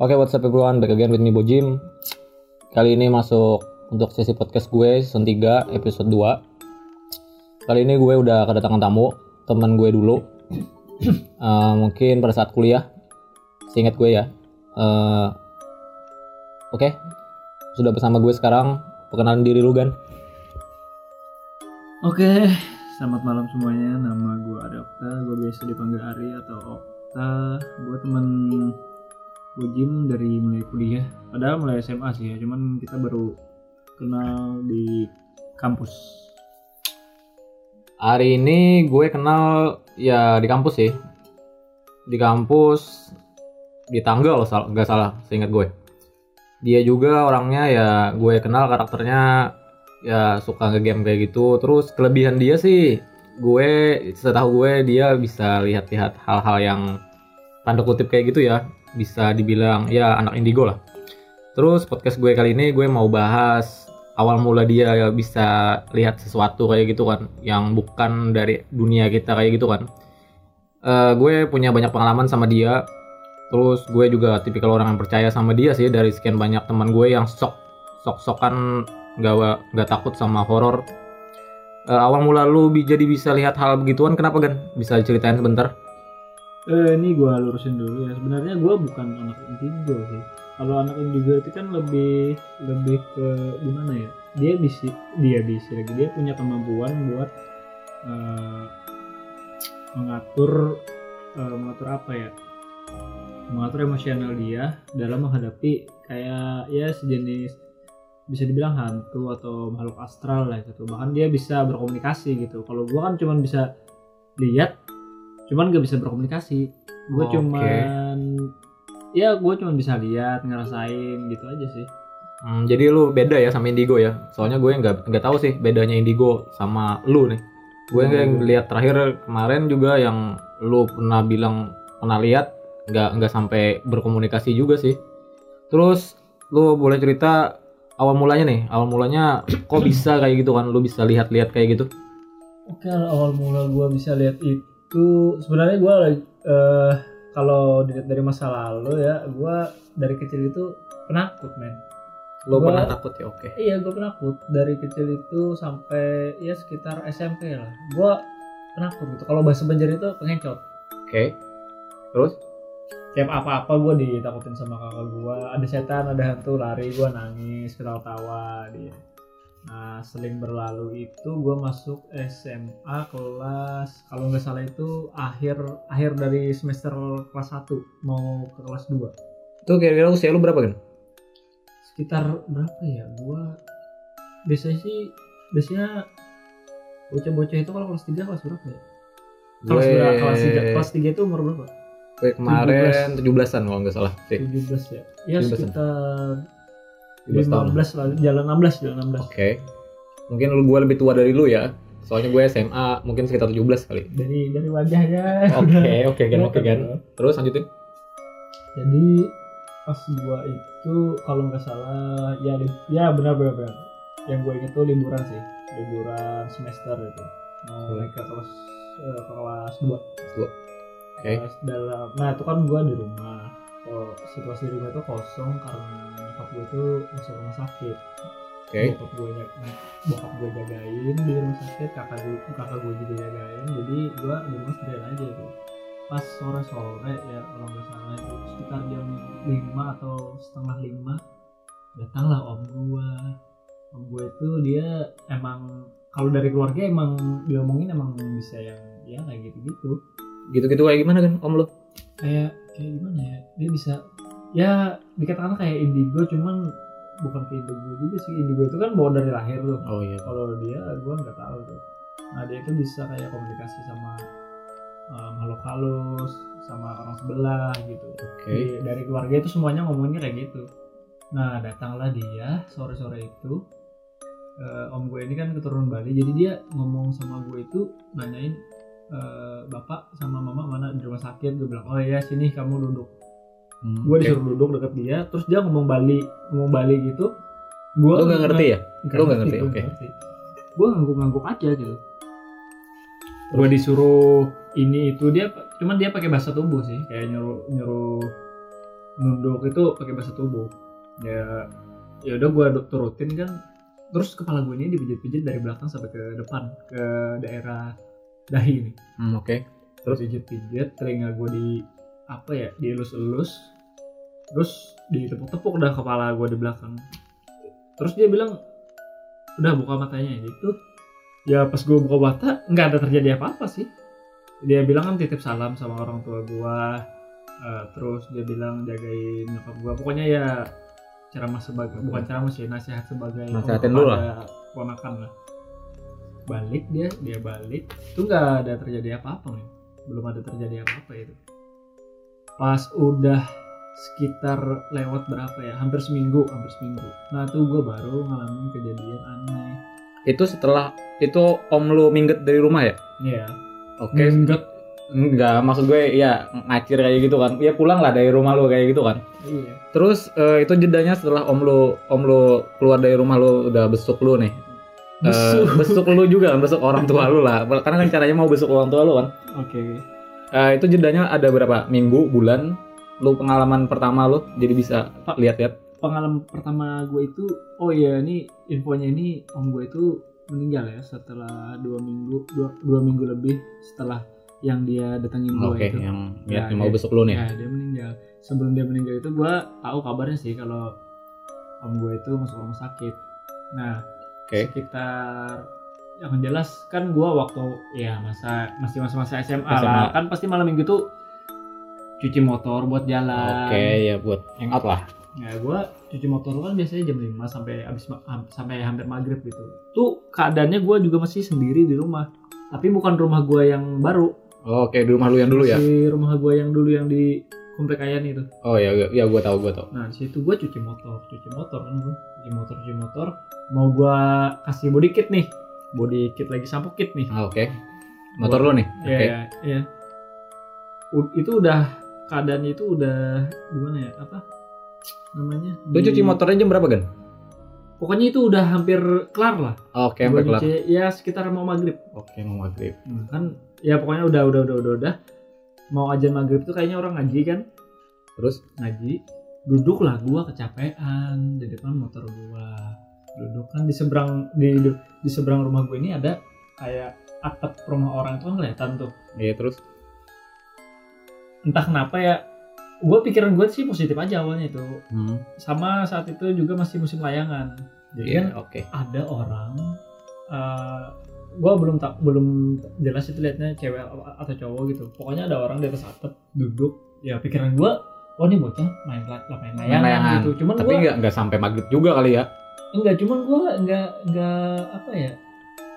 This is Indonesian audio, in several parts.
Oke, what's up everyone? Back again with me Bojim. Kali ini masuk untuk sesi podcast gue season 3 episode 2. Kali ini gue udah kedatangan tamu, teman gue dulu. Eh, mungkin pada saat kuliah. Seingat gue ya. Eh, Oke. Sudah bersama gue sekarang. Perkenalan diri lu, Gan. Oke, selamat malam semuanya. Nama gue Adapta, gue biasa dipanggil Ari atau Okta. Gue temen Bojim dari mulai kuliah. Padahal mulai SMA sih ya, cuman kita baru kenal di kampus. Hari ini gue kenal ya di kampus sih. Di kampus di tangga loh sal- nggak salah seingat gue. Dia juga orangnya ya gue kenal karakternya ya suka nge-game kayak gitu. Terus kelebihan dia sih gue setahu gue dia bisa lihat-lihat hal-hal yang tanda kutip kayak gitu ya. Bisa dibilang ya anak indigo lah. Terus podcast gue kali ini gue mau bahas awal mula dia bisa lihat sesuatu kayak gitu kan yang bukan dari dunia kita kayak gitu kan. Eh, gue punya banyak pengalaman sama dia. Terus gue juga tipikal orang yang percaya sama dia sih dari sekian banyak teman gue yang sok sok sokan nggak nggak takut sama horor. Eh, awal mula lu jadi bisa lihat hal begituan kenapa kan bisa ceritain sebentar Eh, ini gue lurusin dulu ya. Sebenarnya gue bukan anak indigo sih. Kalau anak indigo itu kan lebih lebih ke gimana ya? Dia bisa dia bisa lagi dia punya kemampuan buat eh, mengatur eh, mengatur apa ya? Mengatur emosional dia dalam menghadapi kayak ya sejenis bisa dibilang hantu atau makhluk astral lah gitu. Bahkan dia bisa berkomunikasi gitu. Kalau gue kan cuman bisa lihat cuman gak bisa berkomunikasi. Gue Oke. cuman ya gue cuman bisa lihat ngerasain gitu aja sih. Hmm, jadi lu beda ya sama indigo ya? Soalnya gue nggak nggak tahu sih bedanya indigo sama lu nih. Gue Hmm. yang lihat terakhir kemarin juga yang lu pernah bilang pernah lihat nggak nggak sampai berkomunikasi juga sih. Terus lu boleh cerita awal mulanya nih? Awal mulanya kok bisa kayak gitu kan? Lu bisa lihat-lihat kayak gitu? Oke awal mula gue bisa lihat itu sebenarnya gue eh kalau dilihat dari masa lalu ya gue dari kecil itu penakut men. Lu Gua- pernah takut ya? Oke. Iya gue penakut. Dari kecil itu sampai ya sekitar SMP lah. Gue penakut gitu. Kalau bahasa Banjar itu pengencot oke. Terus? Tiap apa-apa gue ditakutin sama kakak gue ada setan ada hantu lari gue nangis ketawa-tawa dia nah seling berlalu itu gue masuk SMA kelas kalau nggak salah itu akhir akhir dari semester kelas 1 mau ke kelas 2 itu kira-kira usia lu berapa kan sekitar berapa ya? Gue biasanya sih biasanya bocah-bocah itu kalau kelas 3 kelas berapa ya? Kelas gue berapa kelas 3 kelas 3 itu umur berapa? Gue kemarin 17-an kalau nggak salah sih 17 ya? Ya 17-an. sekitar 17 tahun 15 lah, jalan 16, jalan 16. Oke. Mungkin lu gue lebih tua dari lu ya. Soalnya gue SMA mungkin sekitar 17 kali. Dari dari wajahnya. Oke, oke udah oke kan. kelihatan. Terus lanjutin. Jadi pas gua itu kalau nggak salah ya ya benar benar benar. Yang gue inget tuh liburan sih, liburan semester itu. Mau Hmm. naik ke kelas eh, ke kelas 2. Dua. Oke. dalam nah itu kan gua di rumah. Oh, situasi di rumah itu kosong karena nyokap gue tuh masuk rumah sakit. Oke. bokap gue bokap gue jagain di rumah sakit kakak gue kakak gue juga jagain jadi gue di rumah sendirian aja tuh pas sore sore ya kalau nggak salah itu sekitar jam 5 atau setengah lima datanglah om gue om gue itu dia emang kalau dari keluarga emang diomongin emang bisa yang ya kayak gitu gitu Gitu-gitu kayak gimana kan om lu? kayak kayak gimana ya dia bisa ya dikatakan kayak indigo cuman bukan ke indigo juga sih. Indigo itu kan bawa dari lahir tuh Oh iya. kalau dia gue nggak tahu tuh. Nah dia itu bisa kayak komunikasi sama uh, makhluk halus sama orang sebelah gitu. Oke. Di- dari keluarga itu semuanya ngomongnya kayak gitu. Nah datanglah dia sore sore itu. Eh, om gue ini kan keturunan Bali jadi dia ngomong sama gue itu nanyain eh, bapak sama mama mana di rumah sakit. Gue bilang oh ya sini kamu duduk Hmm, gue disuruh duduk deket dia terus dia ngomong Bali ngomong Bali gitu. Gue Lu nggak ngerti ya? Lu nggak ngerti, oke. gue ngangguk-ngangguk aja gitu. Gue disuruh ini itu dia cuman dia pakai bahasa tubuh sih kayak nyuruh nyuruh nunduk itu pakai bahasa tubuh. Ya ya udah gue turutin kan. Terus kepala gue ini dipijit-pijit dari belakang sampai ke depan ke daerah dahi nih Hmm, oke. terus pijit-pijit telinga gue di apa ya dielus-elus terus ditepuk-tepuk dah kepala gue di belakang. Terus dia bilang udah buka matanya. Gitu. Ya pas gue buka mata nggak ada terjadi apa-apa sih. Dia bilang kan titip salam sama orang tua gue Eh, terus dia bilang jagain nyokap gue pokoknya ya ceramah sebagai bukan ceramah sih nasihat sebagai Nasihatin lu kepada ponakan lah. Balik dia dia balik. Itu nggak ada terjadi apa-apa nih belum ada terjadi apa-apa itu pas udah sekitar lewat berapa ya hampir seminggu hampir seminggu nah tuh gue baru ngalamin kejadian aneh Itu setelah itu om lu minggat dari rumah ya? Iya. Oke. Minggat. Enggak, maksud gue ya ngacir kayak gitu kan. Ya pulang lah dari rumah lu kayak gitu kan. Iya. Terus eh, itu jedanya setelah om lu om lu keluar dari rumah lu udah besuk lu nih. Eh, Besuk. besuk lu juga kan, besuk orang tua lu lah. Karena kan caranya mau besuk orang tua lu kan. Oke. Eh, itu jedanya ada berapa? Minggu, bulan? Lu pengalaman pertama lu jadi bisa lihat-lihat. Pengalaman pertama gue itu, oh iya ini infonya ini om gue itu meninggal ya setelah dua minggu dua, dua minggu lebih setelah yang dia datangin gue Oke, itu. yang Ya, yang mau ya. besuk lu nih. Ya dia meninggal. Sebelum dia meninggal itu gue tahu kabarnya sih kalau om gue itu masuk rumah sakit. Nah Oke. sekitar yang jelas kan gue waktu ya masa masih masa-masa SMA, SMA. lah kan pasti malam minggu tuh cuci motor buat jalan. Oke, ya buat hangout lah. Ya gue cuci motor kan biasanya jam 5 sampai habis sampai hampir maghrib gitu. Tuh keadaannya gue juga masih sendiri di rumah. Tapi bukan rumah gue yang baru. Oke, di rumah lu yang dulu ya. Masih rumah gue yang dulu yang di komplek Ayan itu. Oh ya, ya gua tahu, gua tahu. Nah di situ gue cuci motor, cuci motor kan gue, cuci motor, cuci motor. Mau gue kasih body kit nih, body kit lagi sampo kit nih. Ah, Oke. Motor lu nih. Iya, Oke. iya, iya. Itu udah keadaannya itu udah gimana ya? Apa namanya? Lu cuci motornya jam berapa, Gan? Pokoknya itu udah hampir kelar lah. Oke, Gua sampai kelar. Ya sekitar mau maghrib. Oke, mau maghrib. Hmm, kan ya pokoknya udah udah udah udah udah. Mau ajan maghrib tuh kayaknya orang ngaji kan? Terus Ngaji. Duduklah gua kecapean di depan motor gua. Duduk kan di seberang di di, seberang rumah gue ini ada kayak atap rumah orang itu kan kelihatan tuh. Iya, terus Entah kenapa ya gue pikiran gue sih positif aja awalnya itu hmm. sama saat itu juga masih musim layangan jadi Iya, kan oke. ada orang gue belum tak belum jelas itu liatnya cewek atau cowok gitu pokoknya ada orang di atas atap duduk ya pikiran gue oh ini bocah main main Main layangan, layangan. gitu cuman Tapi nggak nggak sampai maghrib juga kali ya. Enggak cuman gue enggak enggak apa ya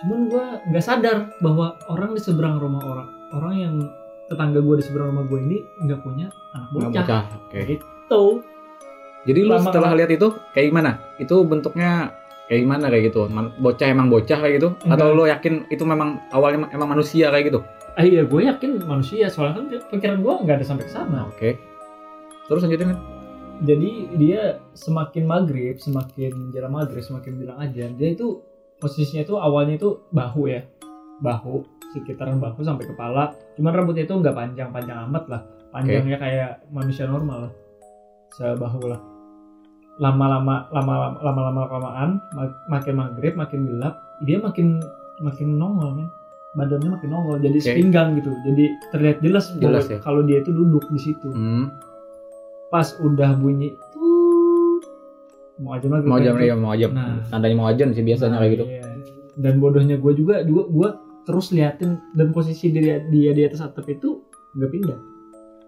cuman gue nggak sadar bahwa orang di seberang rumah orang orang yang tetangga gue di seberang rumah gue ini nggak punya anak bocah bocah. Oke. gitu Jadi lu Lama- setelah lihat itu kayak gimana? Itu bentuknya kayak gimana kayak gitu? Bocah emang bocah kayak gitu? Atau Enggak. lu yakin itu memang awalnya emang manusia kayak gitu? Ah iya gue yakin manusia soalnya kan pikiran gue nggak ada sampai ke sana. Oke. Terus lanjutin kan? Jadi dia semakin maghrib, semakin jalan maghrib, semakin bilang aja dia itu posisinya itu awalnya itu bahu ya, bahu sekitaran bahu sampai kepala. Cuman rambutnya itu nggak panjang-panjang amat lah, panjangnya kayak manusia normal lah, sebahu lah. Lama-lama, lama-lama, lama-lama kelamaan, mak- makin maghrib, makin gelap, dia makin makin nongol men. Badannya makin nongol, jadi Oke. sepinggang gitu. Jadi terlihat jelas, Jelas ya. kalau dia itu duduk di situ. Hmm. Pas udah bunyi tuh mau aja maghrib Mau kan jam tuh. ya mau jam. Nah. Tandanya mau ajan sih biasanya Nah, kayak gitu. iya. Dan bodohnya gue juga, juga gue terus liatin dan posisi dia dia di atas atap itu nggak pindah.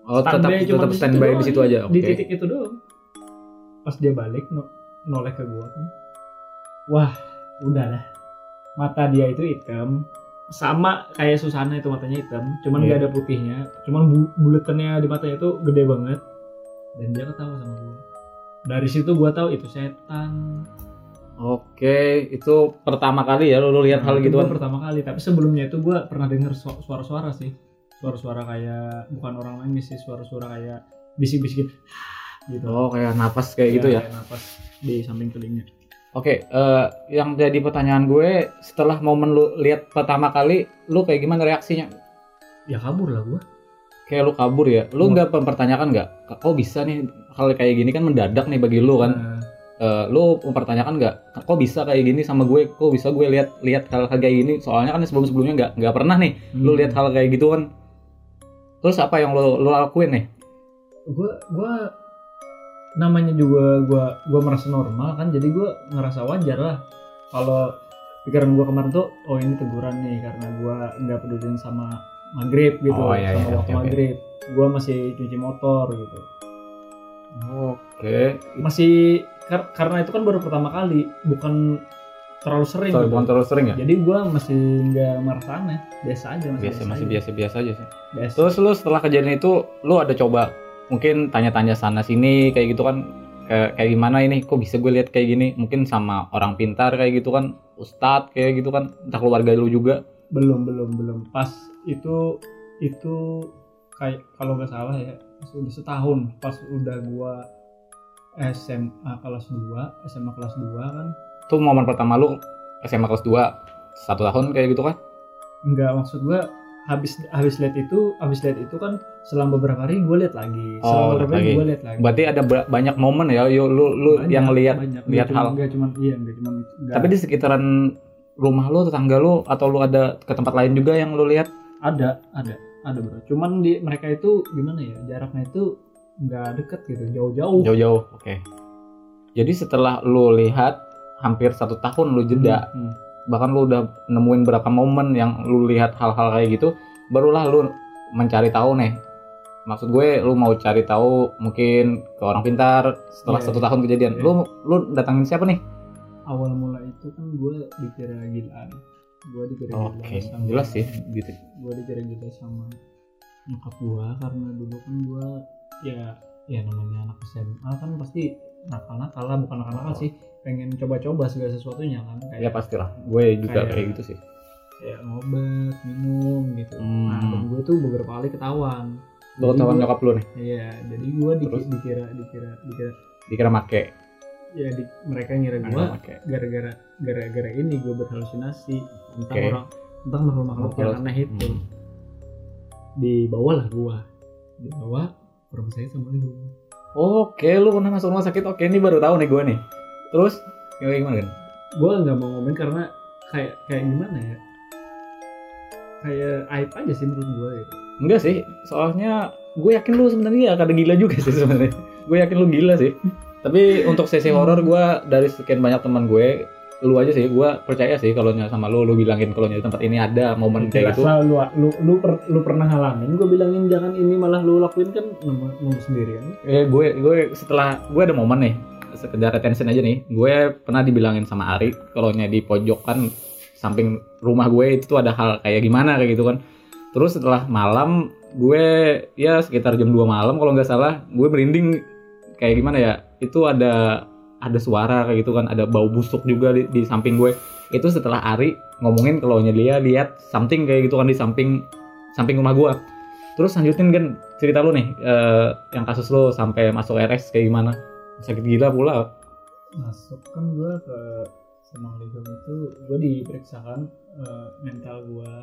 Oh, tetap tetap standby di situ iya. aja. Oke. Di titik itu doang. Pas dia balik no, noleh ke gue kan. Wah, udah lah. Mata dia itu hitam. Sama kayak Susana itu matanya hitam, cuman Iya. nggak ada putihnya. Cuman bu buletannya di matanya itu gede banget. Dan dia ketawa sama gue. Dari situ gue tahu itu setan. Oke, itu pertama kali ya lu, lu lihat Nah, hal itu gitu gua pertama kali tapi sebelumnya itu gue pernah dengar su- suara-suara sih suara-suara kayak bukan orang lain sih suara-suara kayak bisik-bisik gitu Oh, kayak napas kayak gitu ya. kayak napas di samping telinga Oke, eh, yang jadi pertanyaan gue setelah momen lu lihat pertama kali, lu kayak gimana reaksinya? ya kabur lah gue kayak lu kabur ya. Lu Hmm. nggak mempertanyakan nggak? Kok bisa nih hal kayak gini kan mendadak nih bagi lu kan? Nah, Eh, lu mempertanyakan nggak? Kok bisa kayak gini sama gue? Kok bisa gue lihat lihat hal hal kayak gini? Soalnya kan sebelum sebelumnya nggak nggak pernah nih lu hmm. lihat hal kayak gitu kan. Terus apa yang lu lu lakuin nih? Gue gue namanya juga gue gue merasa normal kan jadi gue ngerasa wajar lah. Kalau pikiran gue kemarin tuh oh ini teguran nih karena gue nggak pedulin sama maghrib gitu Oh, iya, sama iya, waktu oke. maghrib. Gue masih cuci motor gitu. Oke. Masih kar- karena itu kan baru pertama kali bukan terlalu sering Sorry, gitu. bukan terlalu sering ya? Jadi gue masih nggak merasa aneh biasa aja masih biasa masih biasa biasa aja sih. Biasa. Terus lu setelah kejadian itu lu ada coba mungkin tanya-tanya sana sini kayak gitu kan? Kayak kayak gimana ini? Kok bisa gue lihat kayak gini? Mungkin sama orang pintar kayak gitu kan? Ustadz kayak gitu kan? Entah keluarga lu juga belum belum belum. Pas itu itu kayak kalau nggak salah ya sudah setahun pas udah gua SMA kelas 2 SMA kelas 2 kan. Tuh momen pertama lu SMA kelas 2 satu tahun kayak gitu kan? Nggak maksud gua habis habis lihat itu habis lihat itu kan selang beberapa hari gue lihat lagi. Oh, selang beberapa hari gue lihat lagi. Berarti ada ba- banyak momen ya yuk lu lu Banyak, yang lihat lihat hal. nggak cuma iya nggak cuma nggak- tapi di sekitaran rumah lu tetangga lu atau lu ada ke tempat lain juga yang lu lihat? Ada ada ada bro. Cuman di mereka itu gimana ya jaraknya itu nggak deket gitu jauh-jauh. Jauh-jauh oke. Jadi setelah lu lihat hampir satu tahun lu jeda Hmm, hmm. bahkan lu udah nemuin berapa momen yang lu lihat hal-hal kayak gitu barulah lu mencari tahu nih. Maksud gue lu mau cari tahu mungkin ke orang pintar setelah Iya, satu iya. tahun kejadian. Iya. lu lu datangin siapa nih awal mula itu kan gue dikira gilaan gue dikira oke gilaan sama jelas sih gitu. gue dikira gila sama nyokap gue karena dulu kan gue ya ya namanya anak SMA kan pasti nakal-nakal lah bukan nakal-nakal Oh. sih pengen coba-coba segala sesuatunya kan ya kayak pastilah. Gue juga Kayak- kayak gitu sih. kayak ngobat minum gitu. Hmm. nah gue tuh beberapa kali ketahuan. Jadi ketahuan nyokap lu nih? Iya jadi gue Terus? dikira dikira dikira. Dikira make ya di, mereka ngira gue gara-gara gara-gara ini gue berhalusinasi tentang Oke. orang tentang makhluk-makhluk yang Makhluk. aneh itu Hmm. dibawalah gue dibawa ke rumah sakit sama ibu oke lu pernah masuk rumah sakit oke ini baru tahu nih gue nih terus gimana gimana kan gue nggak mau ngomongin karena kayak kayak gimana ya kayak aib aja sih menurut gue gitu. Enggak sih, soalnya gue yakin lu sebenarnya kada gila juga sih sebenarnya. gue yakin lu gila sih. Tapi untuk sesi horor gue dari sekian banyak teman gue, lu aja sih, gue percaya sih kalau sama lu, lu bilangin kalau di tempat ini ada momen kayak gitu. Lu lu lu, per- lu pernah ngalamin gue bilangin jangan ini malah lu lakuin kan nemu nemu sendiri kan Eh gue gue setelah gue ada momen nih, sekedar attention aja nih, gue pernah dibilangin sama Ari kalau di pojokan samping rumah gue itu tuh ada hal kayak gimana kayak gitu kan. Terus setelah malam gue ya sekitar jam 2 malam kalau nggak salah gue merinding kayak gimana ya itu ada ada suara kayak gitu kan ada bau busuk juga di, di samping gue. Itu setelah Ari ngomongin kalau dia lihat something kayak gitu kan di samping samping rumah gue terus lanjutin kan cerita lu nih eh, yang kasus lu sampai masuk RS kayak gimana? Sakit gila pula. Masuk kan gue ke Semang Ligam itu gue diperiksakan eh, mental gue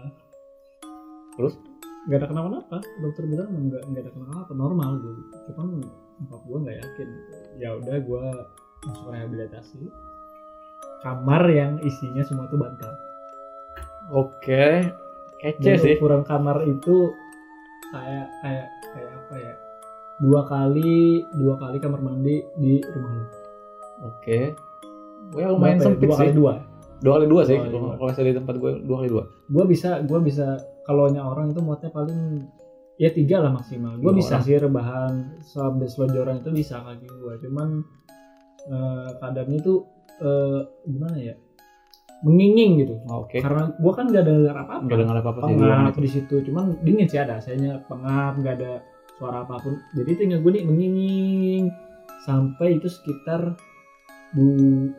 Terus? nggak ada kenapa-napa. Dokter bilang nggak nggak ada kenapa-napa normal gue cuman nyokap gue nggak yakin. Ya udah gue masuk rehabilitasi. Kamar yang isinya semua tuh bantal. Oke. Kece dan sih. ukuran kamar itu kayak kayak kayak apa ya? Dua kali dua kali kamar mandi di rumah lu. Oke. Gue lumayan Berapa ya? sempit dua sih. kali dua. Dua kali dua sih kalau saya di tempat gue dua kali dua. Gue bisa gue bisa kalau orang itu muatnya paling ya tiga lah maksimal. Gue bisa orang. sih rebahan sampai selonjoran itu bisa kaki gue cuman eh, keadaannya itu eh, gimana ya? Menginging gitu. Oke. Karena gue kan gak ada dengar apa apa sih di ruangan pengap itu di situ. Cuman dingin sih ada saya pengap nggak ada suara apa pun. Jadi tinggal gue nih menginging sampai itu sekitar du,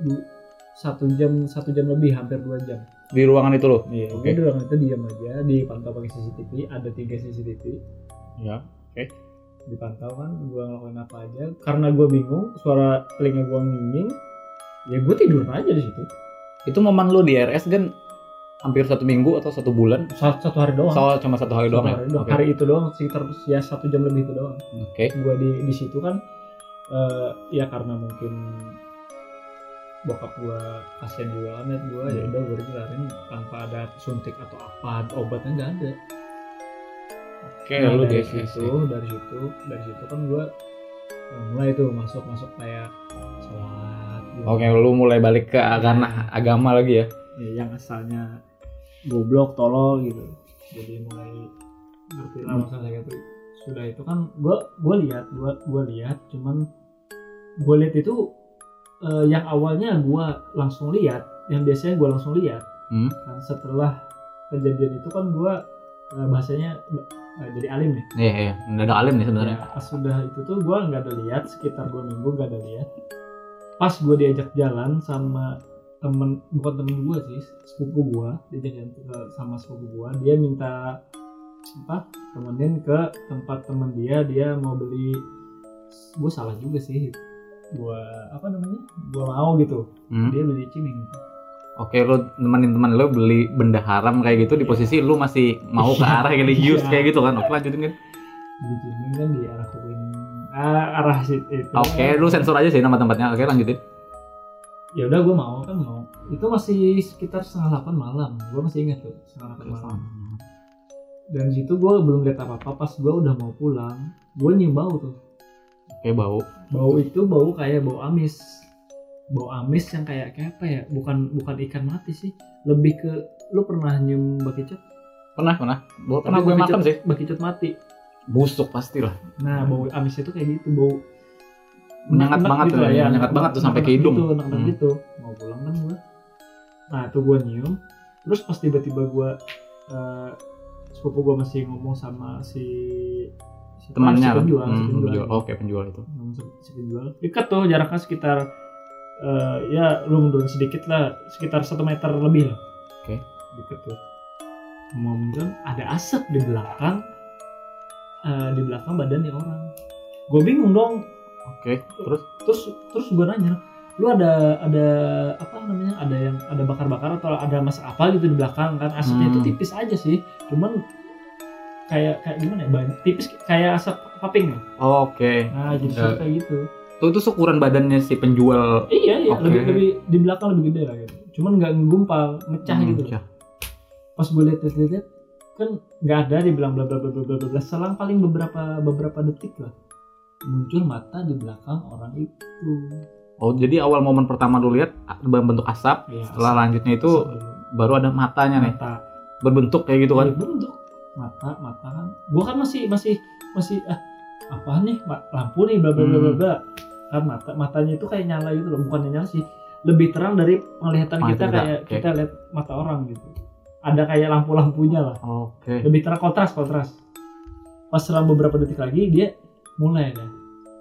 du- satu jam satu jam lebih hampir dua jam di ruangan itu loh Iya, Oke. gue di ruangan itu diam aja, dipantau pakai CCTV, ada tiga CCTV, ya dipantau kan, gue ngelakuin apa aja. Karena gue bingung, suara telinga gue nginging, ya gue tidur aja di situ. itu momen lu di RS kan hampir satu minggu atau satu bulan satu, satu hari doang soal cuma satu hari Satu doang ya hari doang. Oke. hari itu doang sekitar ya satu jam lebih itu doang oke gua di di situ kan eh, ya karena mungkin bokap gua juga kan liat gua ya Hmm. udah gua dikelarin tanpa ada suntik atau apa obatnya nggak ada oke Nah, lu dari di situ dari situ dari situ kan gua eh, mulai tuh masuk masuk kayak sholat gitu. oke lu mulai balik ke agama agama lagi ya Ya, yang asalnya goblok tolol gitu jadi mulai ngerti lah Hmm. masalah gitu sudah itu kan gua gua lihat gua gua lihat cuman gua lihat itu eh, yang awalnya gua langsung lihat yang biasanya gua langsung lihat Hmm. Nah, setelah kejadian itu kan gua eh, bahasanya eh, jadi alim nih iya iya mendadak alim nih sebenarnya Ya, pas sudah itu tuh gue nggak ada lihat sekitar dua minggu nggak ada lihat. Pas gue diajak jalan sama temen bukan temen gue sih sepupu gue diajak jalan ke- sama sepupu gue dia minta apa temenin ke tempat temen dia dia mau beli gue salah juga sih gue apa namanya gue mau gitu Hmm. dia beli ciming Oke, lu nemenin teman lu beli benda haram kayak gitu di posisi lu masih mau ke arah religius Iya. kayak gitu kan? Oke, lanjutin kan. beli ciming kan di arah kuping ah, arah situ itu Oke, lu sensor aja sih nama tempatnya. Oke, lanjutin. ya udah gue mau kan mau itu masih sekitar setengah delapan malam gue masih ingat tuh setengah delapan malam dan di situ gue belum lihat apa apa pas gue udah mau pulang gue nyium bau tuh Oke, bau. bau itu bau kayak bau amis bau amis yang kayak kayak apa ya bukan bukan ikan mati sih lebih ke lu pernah nyium bakicot Pernah, pernah. Gua pernah gue makan sih. bakicot mati Busuk pastilah. nah bau amis itu kayak gitu bau Menyengat banget gitu ya menyengat banget tuh sampai ke hidung. gitu, Hmm. gitu mau pulang kan gue nah tuh gue nyium terus pas tiba-tiba gue eh sepupu gue masih ngomong sama si? Temannya si kan? penjual, si Hmm, penjual. penjual. Oke, penjual itu. Sama si penjual dekat tuh jaraknya sekitar eh ya lu mundur sedikit lah sekitar satu meter lebih lah Oke. deket tuh mau ada asap di belakang eh, di belakang badannya orang gue bingung dong Oke, terus terus terus gue nanya lu ada ada apa namanya ada yang ada bakar-bakar atau ada masak apa gitu di belakang kan asapnya Hmm. itu tipis aja sih cuman kayak kayak gimana ya banyak tipis kayak asap paping ya oke. nah jadi Ya. kayak gitu Tuh itu ukuran badannya si penjual iya iya Oke. lebih lebih di belakang lebih gede lah gitu cuman nggak ngegumpal mecah Hmm, gitu pecah. pas gue lihat lihat lihat kan nggak ada dibilang bla bla bla bla bla bla selang paling beberapa beberapa detik lah muncul mata di belakang orang itu Oh, jadi awal momen pertama lu lihat berbentuk asap, Ya, setelah lanjutnya itu asap baru ada matanya nih. mata Berbentuk kayak gitu kan. Iya, bentuk mata mata kan. Gua kan masih masih masih ah apa nih? Lampu nih bla bla bla bla Hmm. bla. Kan mata matanya itu kayak nyala gitu loh bukannya nyala sih. Lebih terang dari penglihatan Mata kita kayak oke. kita lihat mata orang gitu. Ada kayak lampu-lampunya lah. Oke. lebih terang kontras kontras. Pas selang beberapa detik lagi dia mulai deh.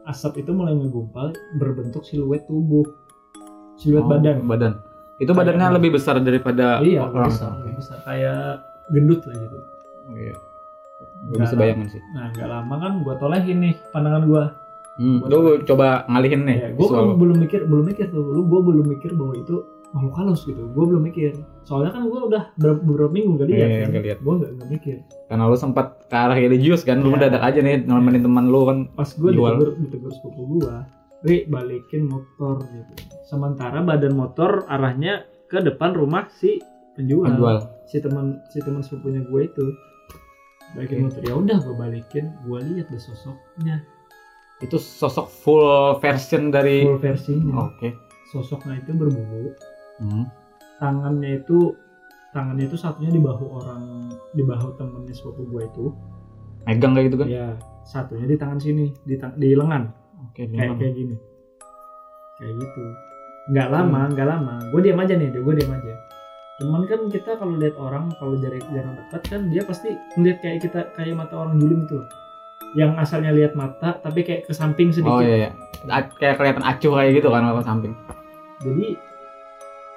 Asap itu mulai ngegumpal berbentuk siluet tubuh. Siluet Oh, badan. Badan. Itu Kayak badannya lebih besar daripada iya orang. besar lebih besar. Kayak gendut lah gitu Oh, iya. Gue bisa bayangin sih. Nah, nggak lama kan gua tolehin nih pandangan gua. Hmm, lu coba ngalihin nih Ya, gua visual. belum, mikir, belum mikir tuh. Lu gua belum mikir bahwa itu makhluk halus gitu. Gua belum mikir. Soalnya kan gua udah beberapa, beberapa minggu gak lihat Iya, kan. nggak lihat. Gua nggak nggak mikir. Karena lu sempat ke arah religius kan, lu Iya. mendadak aja nih nemenin teman lu kan. Pas gua Jual. ditegur, ditegur sepupu gua, Ri balikin motor gitu. Sementara badan motor arahnya ke depan rumah si penjual. Penjual. Si teman si teman sepupunya gua itu. Balikin motor. Ya udah gua balikin, gua lihat deh sosoknya. Itu sosok full version dari Full versinya. Oke. Sosoknya itu berbulu Hmm. tangannya itu tangannya itu satunya di bahu orang di bahu temennya sepupu gue itu Megang kayak gitu kan? ya satunya di tangan sini di tang- di lengan Oke, kayak memang. kayak gini kayak gitu nggak lama nggak lama gue diam aja nih gue diam aja cuman kan kita kalau lihat orang kalau jarak jarang dekat kan dia pasti ngeliat kayak kita kayak mata orang juling gitu loh. yang asalnya lihat mata tapi kayak ke samping sedikit Oh iya, iya. A- kayak kelihatan acuh kayak gitu kan ke samping. jadi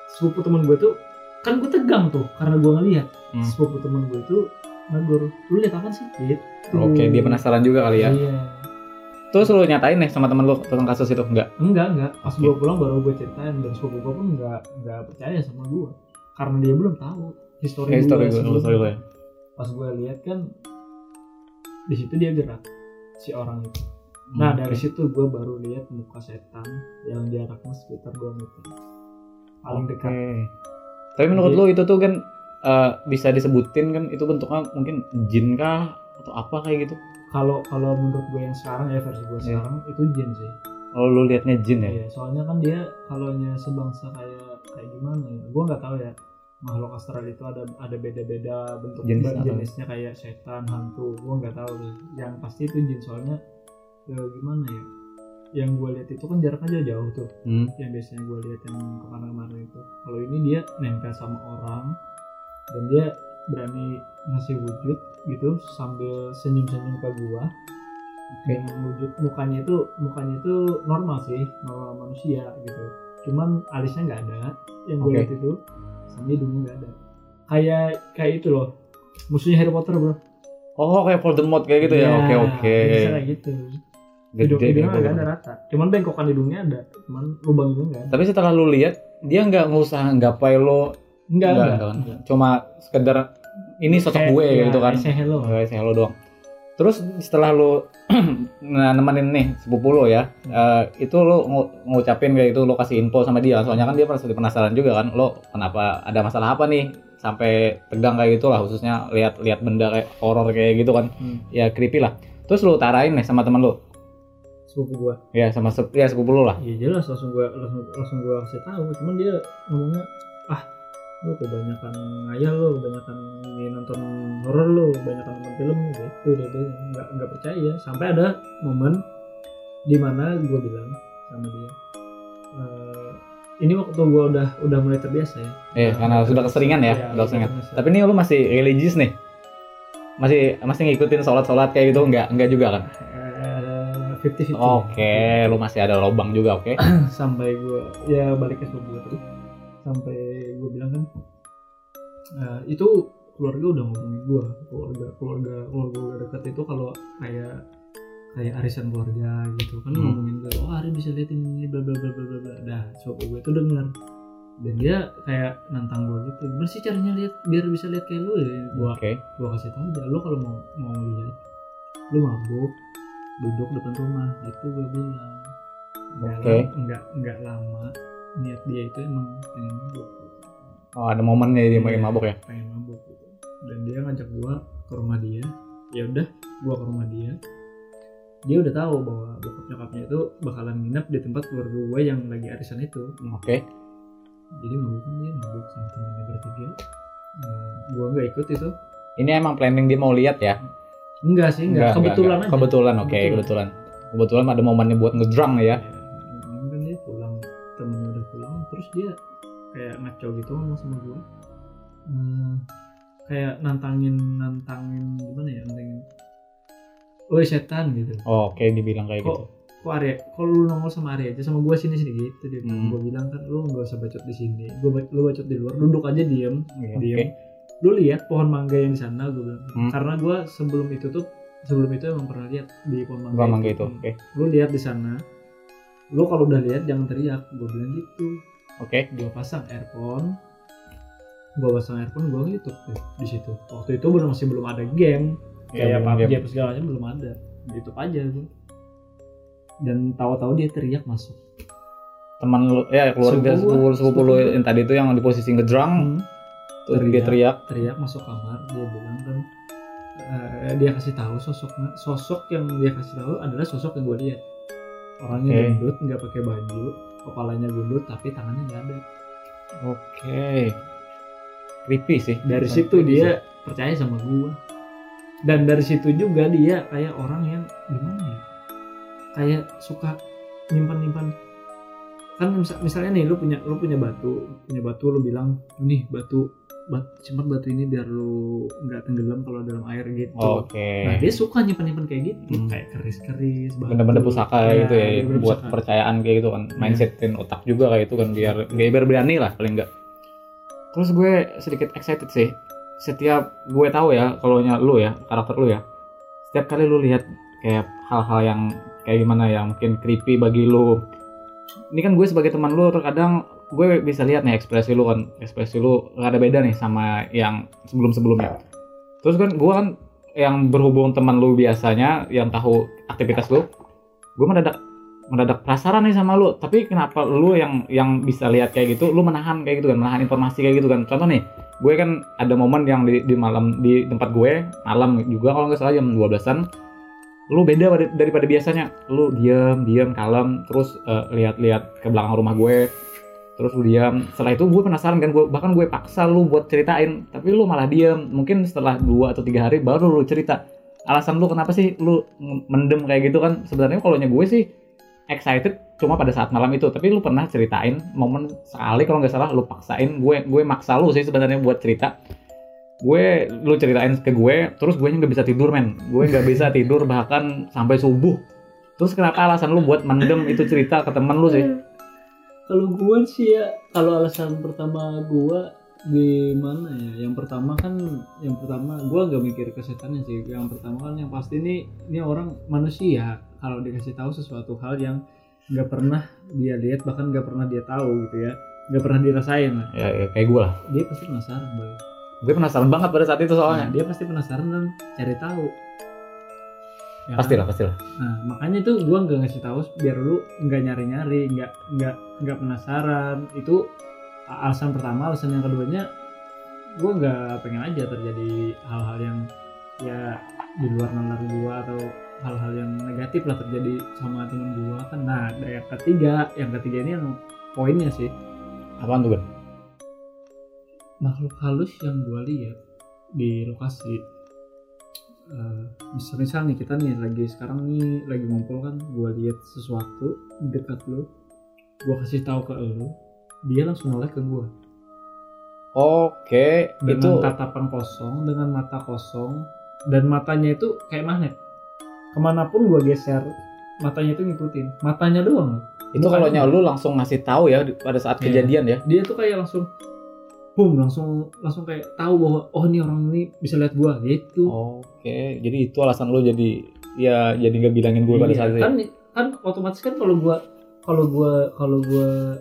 sepupu temen gue tuh kan gue tegang tuh karena gue ngeliat Hmm. sepupu temen gue tuh negor lu lihat apa sih gitu Oke, dia penasaran juga kali ya. iya Terus lu nyatain nih sama temen lu tentang kasus itu enggak? enggak enggak pas Oke. gue pulang baru gue ceritain dan sepupu gue pun enggak enggak percaya sama gue karena dia belum tahu history Kayak gue story gue, gue. ya. pas gue lihat kan di situ dia gerak si orang itu nah Hmm, dari situ gue baru lihat muka setan yang jaraknya sekitar 2 meter paling dekat. Tapi menurut Jadi- lo itu tuh kan eh, bisa disebutin kan itu bentuknya mungkin jin kah atau apa kayak gitu? kalau kalau menurut gue yang sekarang ya versi gue Iya. sekarang itu jin sih Kalau lo liatnya jin ya? Iya, soalnya kan dia kalau sebangsa kayak kayak gimana ya gue nggak tahu ya makhluk astral itu ada ada beda-beda bentuk Jenis apa? jenisnya kayak setan hantu gue nggak tahu yang pasti itu jin soalnya ya gimana ya? Yang gue lihat itu kan jaraknya jauh tuh. Hmm. yang biasanya gue lihat yang ke mana-mana itu. Kalau ini dia nempel sama orang dan dia berani ngasih wujud gitu sambil senyum-senyum ke gua. Dengan wujud mukanya itu mukanya itu normal sih normal manusia gitu. Cuman alisnya nggak ada. Yang gue Oke. lihat itu sama hidungnya nggak ada kayak kayak itu loh musuhnya Harry Potter bro Oh kayak Voldemort kayak gitu ya? Oke oke. bisa kayak gitu Gede hidungnya nggak ada rata cuman bengkokan hidungnya ada cuman lubang hidungnya nggak ada Tapi setelah lu lihat dia nggak ngusah nggapai lo Enggak, Enggak, enggak. Cuma sekedar ini sosok gue gitu kan. say hello. Kayak say hello doang. Terus setelah lu nah, nemenin nih sepupu lo ya, eh, itu lo ngu- ngucapin kayak itu lo kasih info sama dia. Soalnya kan dia pasti penasaran juga kan, lo kenapa ada masalah apa nih sampai tegang kayak gitu lah khususnya lihat lihat benda kayak horor kayak gitu kan. Hmm. Ya creepy lah. Terus lu tarain nih sama teman lo. Sepupu gua. Ya sama sep- ya sepupu lo lah. Iya jelas langsung gua langsung langsung gua kasih tahu. Cuman dia ngomongnya ah lu kebanyakan ngayal lu, kebanyakan ini nonton horor lu, kebanyakan nonton film gitu dia bilang nggak nggak percaya. Sampai ada momen di mana gua bilang sama dia "Eh, ini waktu gua udah udah mulai terbiasa ya. Eh karena sudah keseringan ya, Iya, udah keseringan. terbiasa. Tapi ini lu masih religius nih. Masih masih ngikutin sholat-sholat kayak gitu enggak? Enggak juga kan? Eh, 50-50. Oke, lu masih ada lobang juga, oke. sampai gue ya balik ke gue tadi sampai gue bilang kan eh, itu keluarga udah ngomongin gue keluarga keluarga keluarga udah dekat itu kalau kayak kayak arisan keluarga gitu kan Hmm. ngomongin gue oh Ari bisa lihat ini bla bla bla bla bla bla dah sepupu gue tuh dengar dan dia kayak nantang gue gitu gimana sih caranya lihat biar bisa lihat kayak lu ya gue Oke. gue kasih tau aja lo kalau mau mau lihat lu mabuk duduk depan rumah itu gue bilang nggak Oke. lam- nggak nggak lama niat dia itu emang pengen mabuk gitu. Oh, ada momennya dia Iya, mabuk ya. pengen mabuk gitu dan dia ngajak gue ke rumah dia ya udah gue ke rumah dia dia udah tahu bahwa bokap nyokapnya itu bakalan nginep di tempat keluarga gue yang lagi arisan itu Oke. jadi mabuk dia mabuk sama temennya bertiga gue nggak ikut itu Ini emang planning dia mau lihat ya? enggak sih enggak, kebetulan enggak. aja Kebetulan, oke, Kebetulan. kebetulan. Kebetulan ada momennya buat ngedrunk ya. Kayak ngaco gitu ngomong sama gue hmm, kayak nantangin nantangin gimana ya nantangin. Woi setan gitu. Oh, oke, dibilang kayak kok gitu. kok Arya kok lu nongol sama Arya aja? Sama gue sini sini gitu dia Hmm. gue bilang kan lu nggak usah bacot di sini. Gue lu bacot di luar. Duduk aja diem. Iya, diem. Oke. lu lihat pohon mangga yang di sana gue bilang. Hmm. karena gue sebelum itu tuh sebelum itu emang pernah lihat di pohon mangga, Gua mangga itu. Oke. lu lihat di sana. Lu kalau udah lihat jangan teriak. Gue bilang gitu Oke. gue pasang earphone gue pasang earphone gue YouTube deh di situ. Waktu itu belum masih belum ada game. Iya, kayak belum PUBG game. apa segala macam belum ada. YouTube aja gue dan tahu-tahu dia teriak masuk. Teman lu ya keluarga Sepupu sepupu lu yang tadi itu yang di posisi ngedrunk, terus dia Teriak. teriak. teriak masuk kamar dia bilang kan eh, dia kasih tahu sosoknya sosok yang dia kasih tahu adalah sosok yang gue lihat. Orangnya Oke. gendut nggak pakai baju kepalanya gendut tapi tangannya nggak ada Oke. Creepy sih. dari situ dia sih. percaya sama gua dan dari situ juga dia kayak orang yang gimana ya kayak suka nyimpan nyimpan kan misal- misalnya nih lu punya lu punya batu punya batu lu bilang nih batu bat, simpan batu ini biar lu nggak tenggelam kalau dalam air gitu. Oke. nah dia suka nyimpan nyimpan kayak gitu. Hmm. kayak keris keris benda-benda pusaka Iya, gitu ya benda-benda buat pusaka. kepercayaan kayak gitu kan. Mindsetin otak juga kayak itu kan biar biar berani lah paling enggak terus gue sedikit excited sih. Setiap gue tahu ya kalau nya lu ya karakter lu ya setiap kali lu lihat kayak hal-hal yang kayak gimana yang mungkin creepy bagi lu ini kan gue sebagai teman lu terkadang gue bisa lihat nih ekspresi lu kan. Ekspresi lu gak ada beda nih sama yang sebelum sebelumnya terus kan gue kan yang berhubung teman lu biasanya yang tahu aktivitas lu gue mendadak mendadak penasaran nih sama lu. Tapi kenapa lu yang yang bisa lihat kayak gitu lu menahan kayak gitu kan menahan informasi kayak gitu kan. Contoh nih gue kan ada momen yang di, di malam di tempat gue malam juga kalau nggak salah jam 12-an lu beda pada- daripada biasanya. Lu diam diam kalem terus eh, lihat-lihat ke belakang rumah gue terus lu diam setelah itu gue penasaran kan gue bahkan gue paksa lu buat ceritain tapi lu malah diam mungkin setelah dua atau tiga hari baru lu cerita. Alasan lu kenapa sih lu mendem kayak gitu kan? Sebenarnya kalau gue sih excited cuma pada saat malam itu. Tapi lu pernah ceritain momen sekali kalau nggak salah lu paksain. Gue gue maksa lu sih sebenarnya buat cerita gue lu ceritain ke gue terus gue nggak bisa tidur men gue nggak bisa tidur bahkan sampai subuh terus kenapa alasan lu buat mendem itu cerita ke temen lu sih Kalau gue sih ya, kalau alasan pertama gue gimana ya? Yang pertama kan, yang pertama gue gak mikir kesetannya sih. Yang pertama kan yang pasti ini, ini orang manusia. Kalau dikasih tahu sesuatu hal yang nggak pernah dia lihat, bahkan nggak pernah dia tahu gitu ya, nggak pernah dirasain lah. ya, ya kayak gue lah Dia pasti penasaran, boy. Gue penasaran banget pada saat itu Nah, soalnya dia pasti penasaran dan cari tahu. Ya kan? pastilah pastilah Nah, makanya tuh gua nggak ngasih tahu biar lu nggak nyari-nyari, nggak nggak nggak penasaran. Itu alasan pertama, alasan yang keduanya gua nggak pengen aja terjadi hal-hal yang ya di luar nalar gua atau hal-hal yang negatif lah terjadi sama temen gua kan. Nah, yang ketiga, yang ketiga ini yang poinnya sih apaan tuh Ben? Makhluk halus yang gua lihat di lokasi eh misal, misal nih kita nih lagi sekarang nih lagi ngumpul kan gua lihat sesuatu di dekat lu gua kasih tahu ke lu dia langsung noleh ke gua. Oke dengan itu tatapan kosong dengan mata kosong dan matanya itu kayak magnet. Ke mana pun gua geser matanya itu ngikutin. Matanya doang. Itu kalau lu langsung ngasih tahu ya pada saat Iya. kejadian ya. Dia tuh kayak langsung boom langsung langsung kayak tahu bahwa oh ini orang ini bisa lihat gua gitu. Oke jadi itu alasan lu jadi ya jadi nggak bilangin gue pada Iya, saat itu ya? kan kan otomatis kan kalau gua kalau gua kalau gua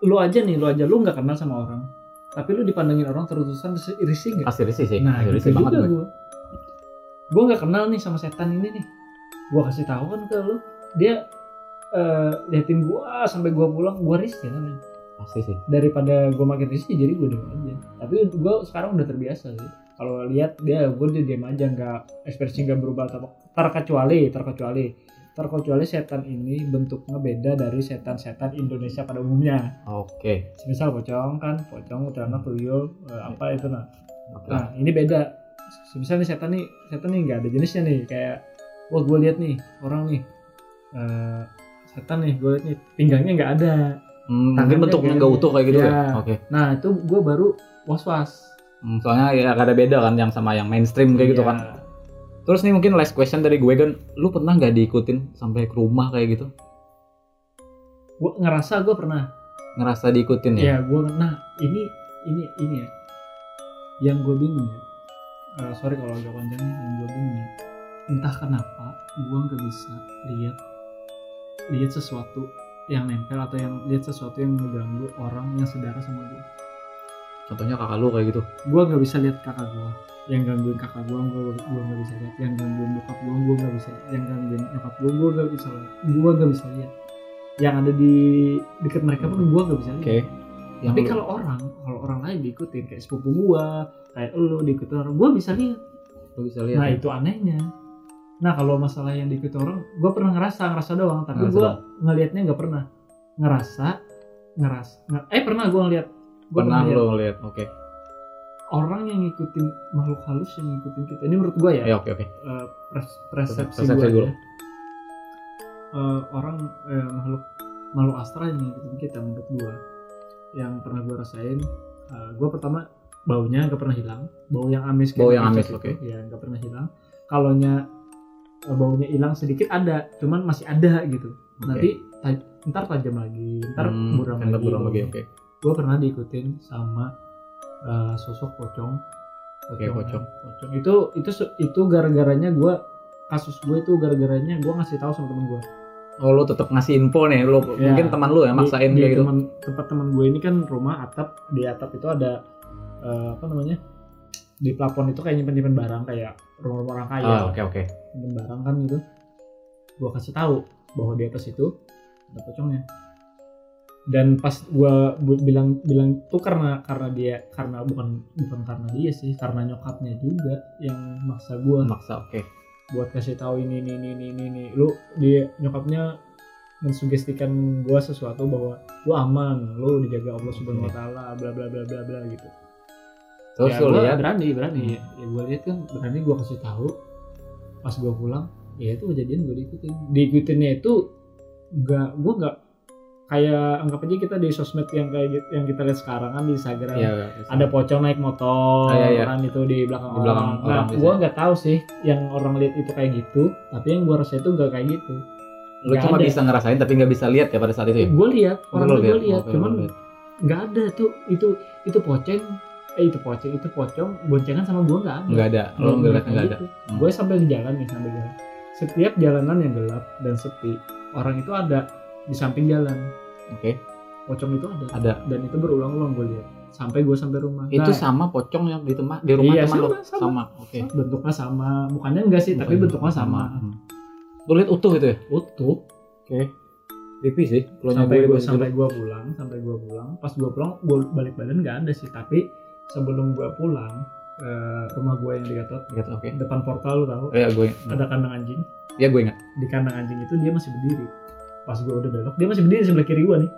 lu aja nih lu aja lu nggak kenal sama orang tapi lu dipandangin orang terus-terusan risih- nggak? Pasti risih sih nah Pasti gitu risih juga banget gue. gua. Gua nggak kenal nih sama setan ini nih. Gua kasih tahu kan ke lu. Dia eh, liatin gua sampai gua pulang gua risih kan pasti sih. Daripada gue makin risih jadi gue diem aja. Tapi gue sekarang udah terbiasa sih. Kalau lihat dia gue dia diam aja nggak ekspresi nggak berubah ter- terkecuali terkecuali. Terkecuali setan ini bentuknya beda dari setan-setan Indonesia pada umumnya. Oke. Misal pocong kan pocong celana tuyul eh, apa itu nah. Oke. nah ini beda. Misalnya nih setan nih setan nih nggak ada jenisnya nih. Kayak wah gue lihat nih orang nih eh, setan nih gue lihat nih pinggangnya nggak ada Hmm, mungkin bentuknya nggak utuh kayak gitu ya, Ya. oke. Nah itu gue baru was was Hmm, soalnya ya gak ada beda kan yang sama yang mainstream kayak gitu Iya. kan. Terus nih mungkin last question dari gue kan lu pernah nggak diikutin sampai ke rumah kayak gitu? Gue ngerasa gue pernah. Ngerasa diikutin ya? Ya gue nah ini ini ini ya. Yang gue bingung ya. Eh, sorry kalau agak panjang nih, yang gue bingung ya. Entah kenapa gue nggak bisa lihat lihat sesuatu yang nempel atau yang lihat sesuatu yang mengganggu orang yang sedara sama gue contohnya kakak lu kayak gitu? Gue nggak bisa lihat kakak gue yang gangguin kakak gue gue gue nggak bisa lihat. Yang gangguin bokap gue gue nggak bisa yang gangguin nyokap gue gue nggak bisa lihat. Gue nggak bisa lihat. Yang ada di dekat mereka pun gue nggak bisa lihat. Oke. Yang tapi kalau orang kalau orang lain diikutin kayak sepupu gue kayak lu diikutin orang gue bisa lihat. Lu bisa lihat nah ya? itu anehnya nah kalau masalah yang diikuti orang gue pernah ngerasa ngerasa doang. Tapi gue ngelihatnya nggak pernah. Ngerasa ngeras nge- eh pernah gue ngeliat gue pernah lu ngeliat oke. orang yang ngikutin makhluk halus yang ngikutin kita. Ini menurut gue ya? Ya oke oke. Eh, pres- persepsi, Persepsi gue aja. Eh, orang eh, makhluk makhluk astral yang ngikutin kita menurut gue yang pernah gue rasain gue pertama baunya nggak pernah hilang. Bau yang amis Bau yang amis, kecap oke. itu, ya nggak pernah hilang. Kalaunya eh, baunya hilang sedikit ada cuman masih ada gitu Oke. nanti ta- ntar tajam lagi ntar Hmm, buram lagi buram lagi oke gue pernah diikutin sama uh, sosok pocong Oke, pocong. pocong itu itu itu gara-garanya gue kasus gue itu gara-garanya gue ngasih tahu sama temen gue Oh lu tetap ngasih info nih, lu Ya. mungkin teman lu ya maksain di, kayak di gitu. tempat teman gue ini kan rumah atap di atap itu ada eh, apa namanya di plafon itu kayak nyimpen nyimpen barang kayak rumah-rumah orang kaya Ah, oke oke. nyimpen barang kan gitu gue kasih tahu bahwa di atas itu ada pocongnya dan pas gue bilang bilang tuh karena karena dia karena bukan bukan karena dia sih karena nyokapnya juga yang maksa gue Maksa oke. buat kasih tahu ini ini ini ini ini, ini. lu dia nyokapnya mensugestikan gua sesuatu bahwa lu aman lu dijaga Allah subhanahu wa taala bla bla bla bla bla gitu Terus ya, lu berani berani ya gua lihat kan berani gua kasih tahu pas gua pulang ya itu kejadian gua diikutin diikutinnya itu gak gua gak kayak anggap aja kita di sosmed yang kayak gitu, yang kita lihat sekarang kan di Instagram Iya, ada pocong naik motor Ah, iya, iya. kan itu di belakang Di belakang orang. orang Nah, gua nggak tahu sih yang orang lihat itu kayak gitu, tapi yang gua rasa itu nggak kayak gitu. lu Nggak cuma ada. bisa ngerasain tapi nggak bisa lihat ya pada saat itu ya. Gue lihat, orang gue lihat, cuman nggak ada tuh itu itu poceng, eh itu poceng, itu pocong, boncengan sama gua nggak ada. nggak ada. Lu nggak ada. Hmm. Gue sambil jalan nih sambil jalan. Setiap jalanan yang gelap dan sepi, orang itu ada di samping jalan. Oke. Pocong itu ada. Ada. Dan itu berulang-ulang gue lihat. Sampai gue sampai rumah. Itu Nah, sama pocong yang di tempat di rumah Iya, teman lu. sama, sama. Sama. Oke. bentuknya sama, mukanya enggak sih, tapi Mukanya bentuknya sama. Hmm. Lu lihat utuh itu ya? Utuh. Oke. Creepy sih. Kalau sampai gue sampai gua pulang sampai gua pulang pas gua pulang gua balik badan nggak ada sih tapi sebelum gua pulang ke rumah gua yang di Gatot Oke. depan portal lu tahu Oh, ya gue. ada kandang anjing Ya gue ingat. di kandang anjing itu dia masih berdiri pas gua udah belok dia masih berdiri sebelah kiri gua nih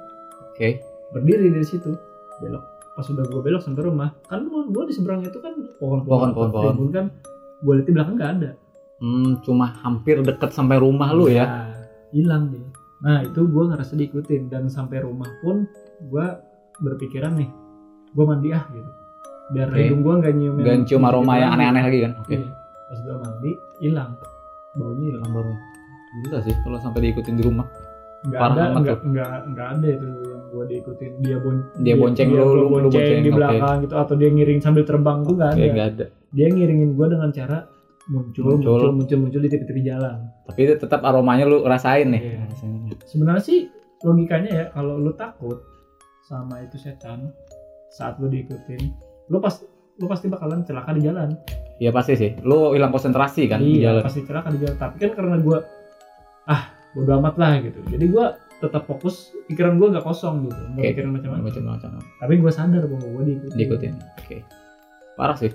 Oke. berdiri dari situ belok pas udah gua belok sampai rumah kan rumah gua di seberang itu kan pohon Pohon, pohon, kan gua lihat di belakang nggak ada Hmm, cuma hampir deket sampai rumah lu ya. Nah, hilang dia nah itu gua ngerasa diikutin dan sampai rumah pun gua berpikiran nih gua mandi ah gitu biar Oke. hidung gua nggak nyium Gak cium aroma yang aneh-aneh lagi kan? Oke. Iya. pas gua mandi hilang baunya hilang Baru. Gila sih kalau sampai diikutin di rumah. nggak Parah ada amat nggak nggak nggak ada itu yang gua diikutin dia bon Dia bonceng lu, gua lu- lu bonceng bonceng, di belakang gitu atau dia ngiring sambil terbang tuh nggak ada Kayak nggak ada. dia ngiringin gua dengan cara muncul Muncul. muncul muncul muncul di tepi-tepi jalan Tapi itu tetap aromanya lu rasain nih. Iya. Rasain. sebenarnya sih logikanya ya kalau lu takut sama itu setan saat lu diikutin lu pas lu pasti bakalan celaka di jalan Iya pasti sih. Lu hilang konsentrasi kan di iya jalan. pasti celaka di jalan tapi kan karena gua ah bodo amat lah gitu jadi gua tetap fokus pikiran gua nggak kosong gitu nggak Oke. pikiran macam-macam Macam-macam. tapi gua sadar bahwa gua diikutin Diikutin. Oke. Parah sih.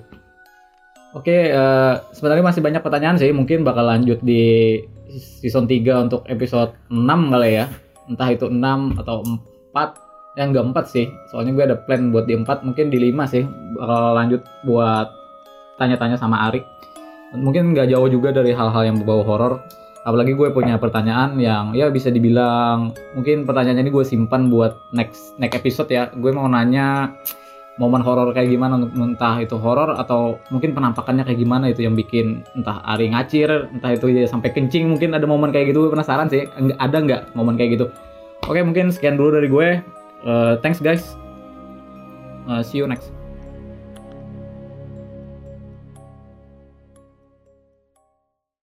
Oke, eh, sebenarnya masih banyak pertanyaan sih. Mungkin bakal lanjut di season 3 untuk episode 6 kali ya. Entah itu 6 atau 4. Yang 4 sih. Soalnya gue ada plan buat di 4, mungkin di 5 sih. Bakal lanjut buat tanya-tanya sama Arik. Mungkin nggak jauh juga dari hal-hal yang berbau horor. Apalagi gue punya pertanyaan yang ya bisa dibilang mungkin pertanyaannya ini gue simpan buat next next episode ya. Gue mau nanya momen horor kayak gimana entah itu horor atau mungkin penampakannya kayak gimana itu yang bikin entah Ari ngacir entah itu dia sampai kencing mungkin ada momen kayak gitu Gue penasaran sih ada nggak momen kayak gitu oke mungkin sekian dulu dari gue Eh, thanks guys. Eh, see you next